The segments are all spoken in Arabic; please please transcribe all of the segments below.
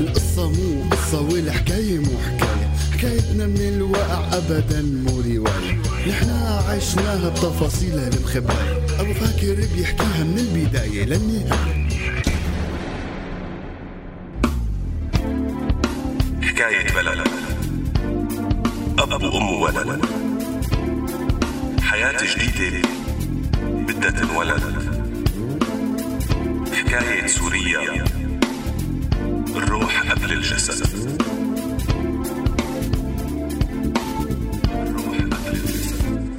القصة مو قصة والحكاية مو حكاية. حكايتنا من الواقع أبدا مو رواية. نحنا عشناها بتفاصيلها المخبأة أبو فاكر بيحكيها من البداية للنهاية. حكاية بلد. أب وأم ولد حياة جديدة. بدها تنولد حكاية سوريا الروح قبل الجسد. الروح قبل الجسد.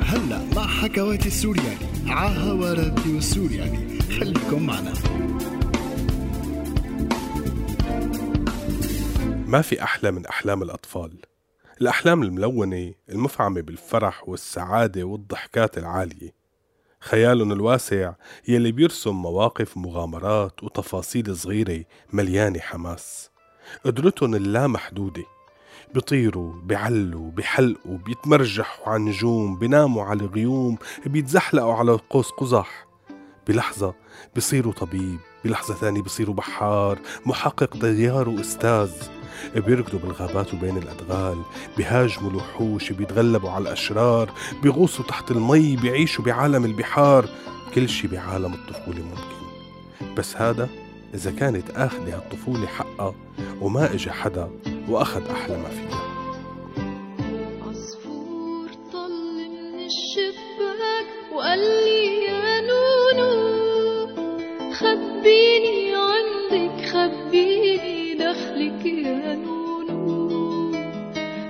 هلا مع حكواتي السورياني عاها راديو السورياني خليكم معنا. ما في أحلى من أحلام الأطفال. الأحلام الملونة المفعمة بالفرح والسعادة والضحكات العالية. خيالهم الواسع يلي بيرسم مواقف مغامرات وتفاصيل صغيرة مليانة حماس. قدرتهم اللامحدودة بيطيروا بيعلوا بيحلقوا بيتمرجحوا على النجوم بيناموا على غيوم بيتزحلقوا على قوس قزح. بلحظة بيصيروا طبيب بلحظة ثانية بيصيروا بحار محقق طيار وأستاذ. بيركضوا بالغابات وبين الأدغال بيهاجموا الوحوش بيتغلبوا على الأشرار بيغوصوا تحت المي بيعيشوا بعالم البحار. كل شي بعالم الطفولة ممكن. بس هذا إذا كانت آخذة هالطفولة حقها وما إجا حدا وأخذ أحلى ما فيها.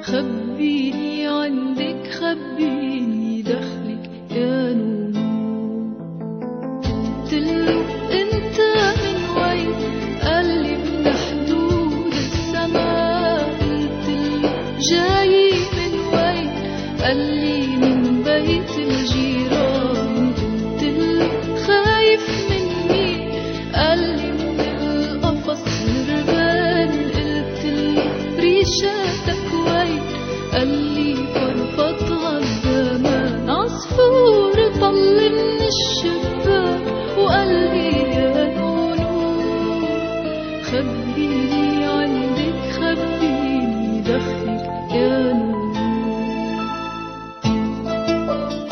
خبيني عندك خبيني دخلك يا نونو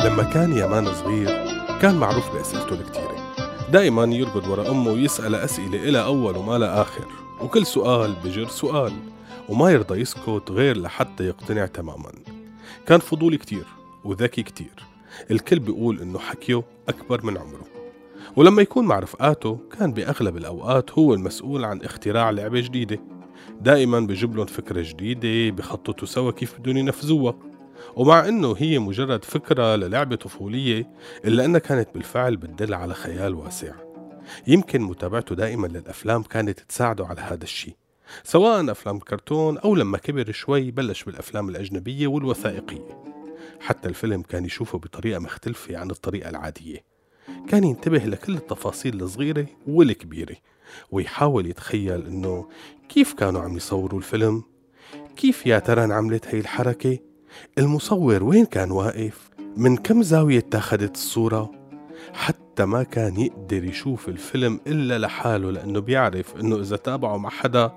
لما كان يامان صغير كان معروف بأسئلته الكتيرة دائما يرقد ورا أمه ويسأل أسئلة إلى أول وما لا آخر وكل سؤال بجر سؤال وما يرضى يسكت غير لحتى يقتنع تماما. كان فضولي كتير وذكي كتير الكل بيقول إنه حكيه أكبر من عمره. ولما يكون مع رفقاته كان بأغلب الأوقات هو المسؤول عن اختراع لعبة جديدة. دائما بجيب لهم فكرة جديدة بخططوا سوا كيف بدهم ينفذوها. ومع إنه هي مجرد فكرة للعبة طفولية إلا أنها كانت بالفعل بتدل على خيال واسع. يمكن متابعته دائما للأفلام كانت تساعده على هذا الشيء. سواء أفلام كرتون أو لما كبر شوي بلش بالأفلام الأجنبية والوثائقية. حتى الفيلم كان يشوفه بطريقة مختلفة عن الطريقة العادية. كان ينتبه لكل التفاصيل الصغيرة والكبيرة ويحاول يتخيل إنه كيف كانوا عم يصوروا الفيلم؟ كيف يا ترى انعملت هي الحركة؟ المصور وين كان واقف؟ من كم زاوية اتاخدت الصورة؟ حتى ما كان يقدر يشوف الفيلم إلا لحاله لأنه بيعرف إنه إذا تابعه مع حدا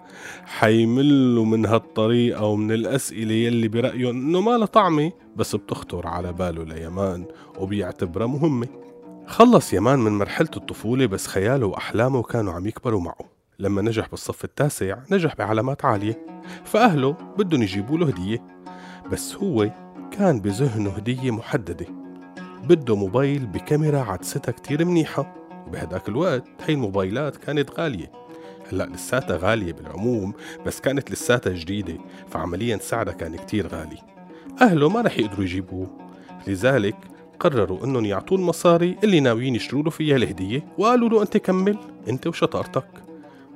حيملوا من هالطريقة ومن الأسئلة يلي برأيه إنه ما لها طعمة بس بتخطر على باله ليمان وبيعتبرها مهمة. خلص يمان من مرحلة الطفولة بس خياله وأحلامه كانوا عم يكبروا معه. لما نجح بالصف التاسع نجح بعلامات عالية. فأهله بدهم يجيبوا له هدية. بس هو كان بذهنه هدية محددة. بده موبايل بكاميرا عدستها كتير منيحة وبهداك الوقت هي الموبايلات كانت غالية. هلأ لساتها غالية بالعموم بس كانت لساتها جديدة فعمليا سعرها كان كتير غالي. أهله ما رح يقدروا يجيبوه. لذلك قرروا إنهم يعطوه المصاري اللي ناويين يشتروا له فيها الهدية وقالوا له أنت كمل أنت وشطارتك.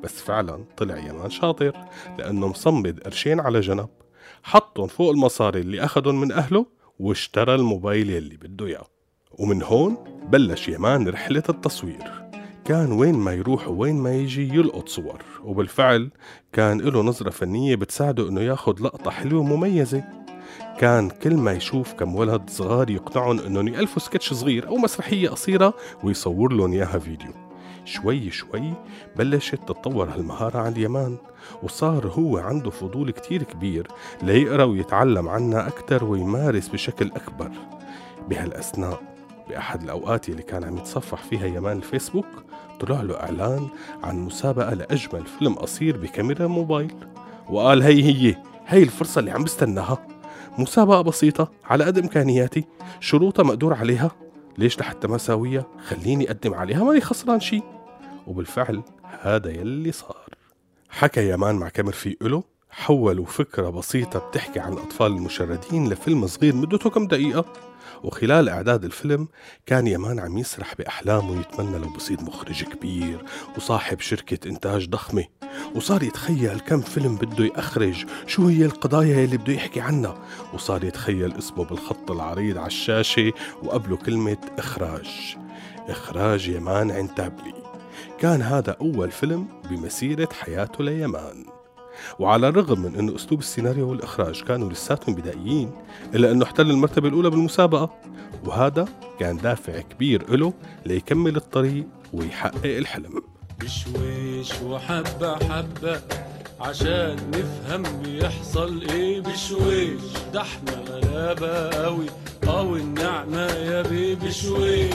بس فعلا طلع يمان شاطر لأنه مصمد قرشين على جنب. حطهم فوق المصاري اللي اخذهم من أهله واشترى الموبايل يلي بده إياه. ومن هون بلش يمان رحلة التصوير. كان وين ما يروح ووين ما يجي يلقط صور. وبالفعل كان له نظرة فنية بتساعده إنه ياخد لقطة حلوة ومميزة كان كل ما يشوف كم ولد صغار يقنعهم إنهم يألفوا سكتش صغير أو مسرحية قصيرة ويصور لهم إياها فيديو. شوي شوي بلشت تتطور هالمهارة عند يمان وصار هو عنده فضول كتير كبير ليقرأ ويتعلم عنها أكتر ويمارس بشكل أكبر. بهالأثناء بأحد الأوقات اللي كان عم يتصفح فيها يمان الفيسبوك طلع له إعلان عن مسابقة لأجمل فيلم قصير بكاميرا موبايل وقال هي هي هي الفرصة اللي عم بستناها. مسابقة بسيطة على قد إمكانياتي شروطها مقدور عليها. ليش لحتى ما ساويها خليني أقدم عليها ماني خسران شي. وبالفعل هذا يلي صار. حكى يمان مع كامير في له حولوا فكرة بسيطة بتحكي عن الأطفال المشردين لفيلم صغير مدته كم دقيقة. وخلال إعداد الفيلم كان يمان عم يسرح بأحلامه ويتمنى لو بصير مخرج كبير وصاحب شركة إنتاج ضخمة. وصار يتخيل كم فيلم بده يأخرج شو هي القضايا اللي بده يحكي عنها. وصار يتخيل اسمه بالخط العريض على الشاشة وقبله كلمة إخراج. إخراج يمان عنتابلي كان هذا أول فيلم بمسيرة حياته ليمان. وعلى الرغم من أنه أسلوب السيناريو والإخراج كانوا لساتهم بدائيين إلا أنه احتل المرتبة الأولى بالمسابقة. وهذا كان دافع كبير له ليكمل الطريق ويحقق الحلم. بشويش وحبة حبة عشان نفهم بيحصل إيه. بشويش إحنا غلابة قوي قوي النعمة يا بيبي شويش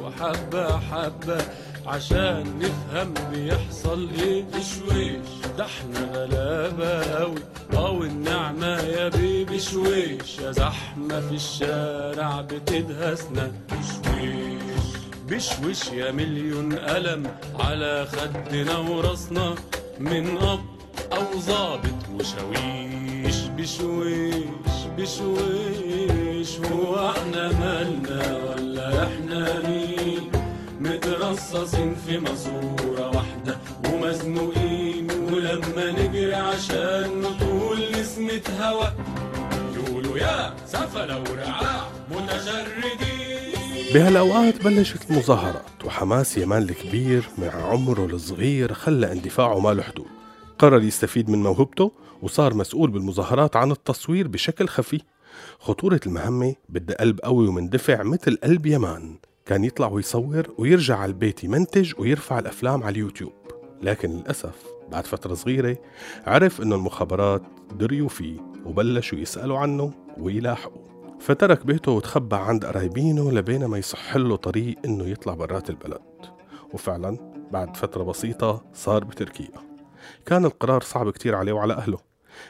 وحبة حبة عشان نفهم بيحصل إيه بشويش ده إحنا غلابة قوي قوي النعمة يا بيبي شويش يا زحمة في الشارع بتدهسنا بشويش بشوش يا مليون قلم على خدنا وراسنا من أب أو ظابط وشويش بشويش بشويش. هو إحنا مالنا ولا إحنا مين؟ مترصصين في ماسورة واحدة ومزنوقين ولما نجري عشان نطول نسمة هوا يقولوا يا سفلة ورعاع متشردين. بهالأوقات بلشت المظاهرات وحماس يمان الكبير مع عمره الصغير خلى اندفاعه ما له حدود. قرر يستفيد من موهبته وصار مسؤول بالمظاهرات عن التصوير بشكل خفي. خطورة المهمة بدها قلب قوي ومندفع مثل قلب يمان. كان يطلع ويصور ويرجع على البيت يمنتج ويرفع الأفلام على اليوتيوب. لكن للأسف بعد فترة صغيرة عرف إنه المخابرات دريوا فيه وبلشوا يسألوا عنه ويلاحقوا فترك بيته وتخبى عند قرايبينه لبين ما يصح له طريق إنه يطلع برات البلد. وفعلا بعد فترة بسيطة صار بتركيا. كان القرار صعب كتير عليه وعلى أهله.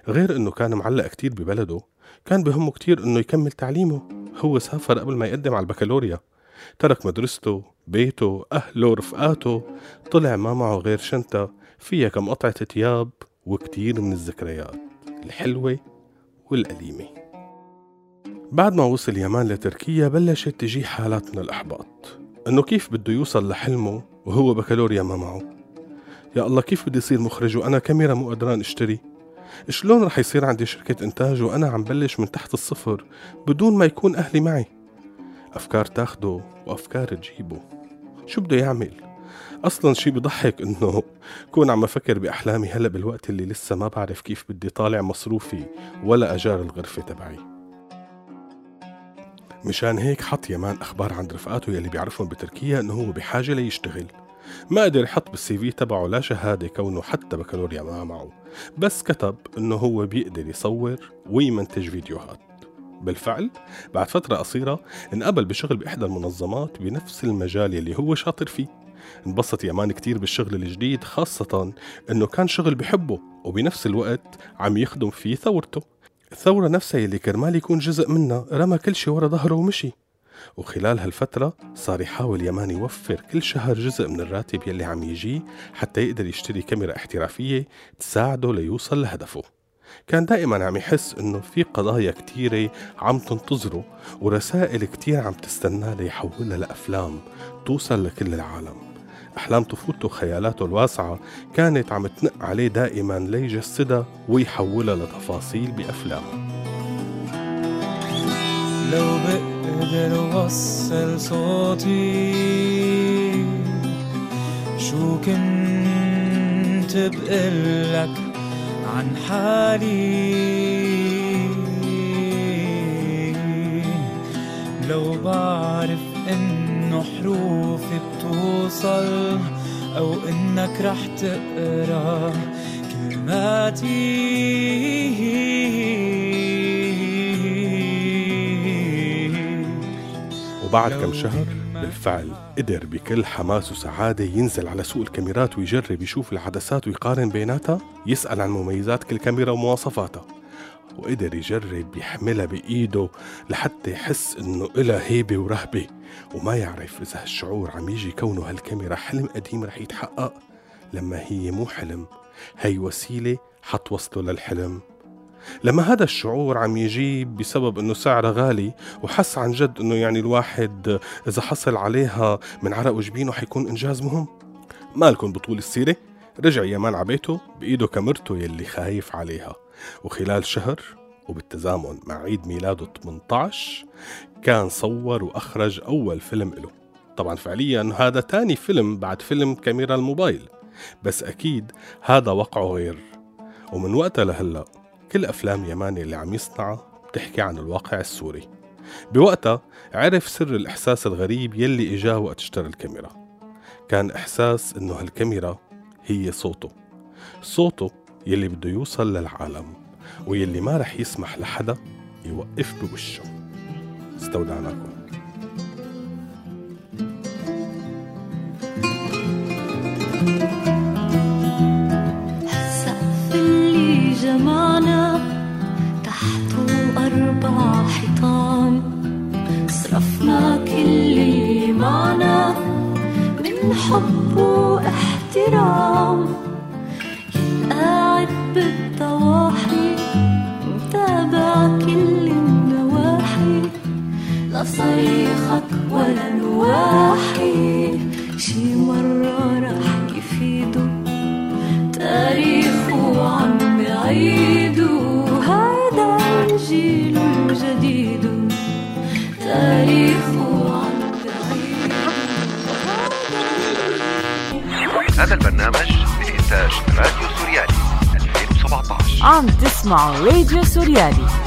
غير إنه كان معلق كتير ببلده كان بهمه كتير إنه يكمل تعليمه. هو سافر قبل ما يقدم على البكالوريا. ترك مدرسته بيته أهله رفقاته. طلع ما معه غير شنطة فيها كم قطعة تياب وكتير من الذكريات الحلوة والأليمة. بعد ما وصل يمان لتركيا بلشت تجي حالات من الإحباط. إنه كيف بده يوصل لحلمه وهو بكالوريا ما معه؟ يا الله كيف بدي يصير مخرج وأنا كاميرا مو قدران أشتري؟ شلون رح يصير عندي شركة إنتاج وأنا عم بلش من تحت الصفر بدون ما يكون أهلي معي؟ أفكار تاخده وأفكار تجيبه. شو بده يعمل؟ أصلا شي بضحك إنه كون عم أفكر بأحلامي هلأ بالوقت اللي لسه ما بعرف كيف بدي طالع مصروفي ولا أجار الغرفة تبعي. مشان هيك حط يمان أخبار عند رفقاته يلي بيعرفهم بتركيا إنه هو بحاجة ليشتغل. ما قدر يحط بالسي في تبعه لا شهادة كونه حتى بكالوريا ما معه. بس كتب إنه هو بيقدر يصور ويمنتج فيديوهات. بالفعل بعد فترة قصيرة انقبل بشغل بإحدى المنظمات بنفس المجال يلي هو شاطر فيه. انبسط يامان كتير بالشغل الجديد خاصة إنه كان شغل بحبه وبنفس الوقت عم يخدم فيه ثورته. الثورة نفسها يلي كرمال يكون جزء منها رمى كل شي ورا ظهره ومشي. وخلال هالفترة صار يحاول يمان يوفر كل شهر جزء من الراتب يلي عم يجي حتى يقدر يشتري كاميرا احترافية تساعده ليوصل لهدفه. كان دائما عم يحس إنه في قضايا كتيرة عم تنتظره ورسائل كتير عم تستناه ليحولها لأفلام توصل لكل العالم. أحلام طفولته وخيالاته الواسعة كانت عم تنق عليه دائما ليجسدها ويحولها لتفاصيل بأفلام. لو بقدر وصل صوتي شو كنت بقلك؟ عن حالي. لو بعرف إنه حروفي بتوصل أو إنك رح تقرأ كلماتي. وبعد كم شهر؟ بالفعل. قدر بكل حماس وسعادة ينزل على سوق الكاميرات ويجرب يشوف العدسات ويقارن بيناتها يسأل عن مميزات كل كاميرا ومواصفاتها. وقدر يجرب يحملها بإيده لحتى يحس إنه إلها هيبة ورهبة. وما يعرف إذا هالشعور عم يجي كونه هالكاميرا حلم قديم رح يتحقق. لما هي مو حلم هي وسيلة حتوصله للحلم. لما هذا الشعور عم يجي بسبب إنه سعرها غالي وحس عن جد إنه يعني الواحد إذا حصل عليها من عرق وجبينه حيكون إنجاز مهم. مالكم بطول السيرة؟ رجع يمان عبيته بإيده كاميرته يلي خايف عليها. وخلال شهر وبالتزامن مع عيد ميلاده 18 كان صور وأخرج أول فيلم له طبعا فعليا هذا تاني فيلم بعد فيلم كاميرا الموبايل. بس أكيد هذا وقعه غير. ومن وقتها لهلأ كل أفلام يماني اللي عم يصنعها بتحكي عن الواقع السوري. بوقتها عرف سر الإحساس الغريب يلي إجاه وقت اشترى الكاميرا. كان إحساس إنه هالكاميرا هي صوته. صوته يلي بده يوصل للعالم ويلي ما رح يسمح لحدا يوقف بوشه. استودعناكم. من حب واحترام قاعد بالضواحي متابع كل النواحي. لا صريخك ولا نواحي. شي مرة رح يفيدوا تاريخه عم يعيدوا عم تسمعوا راديو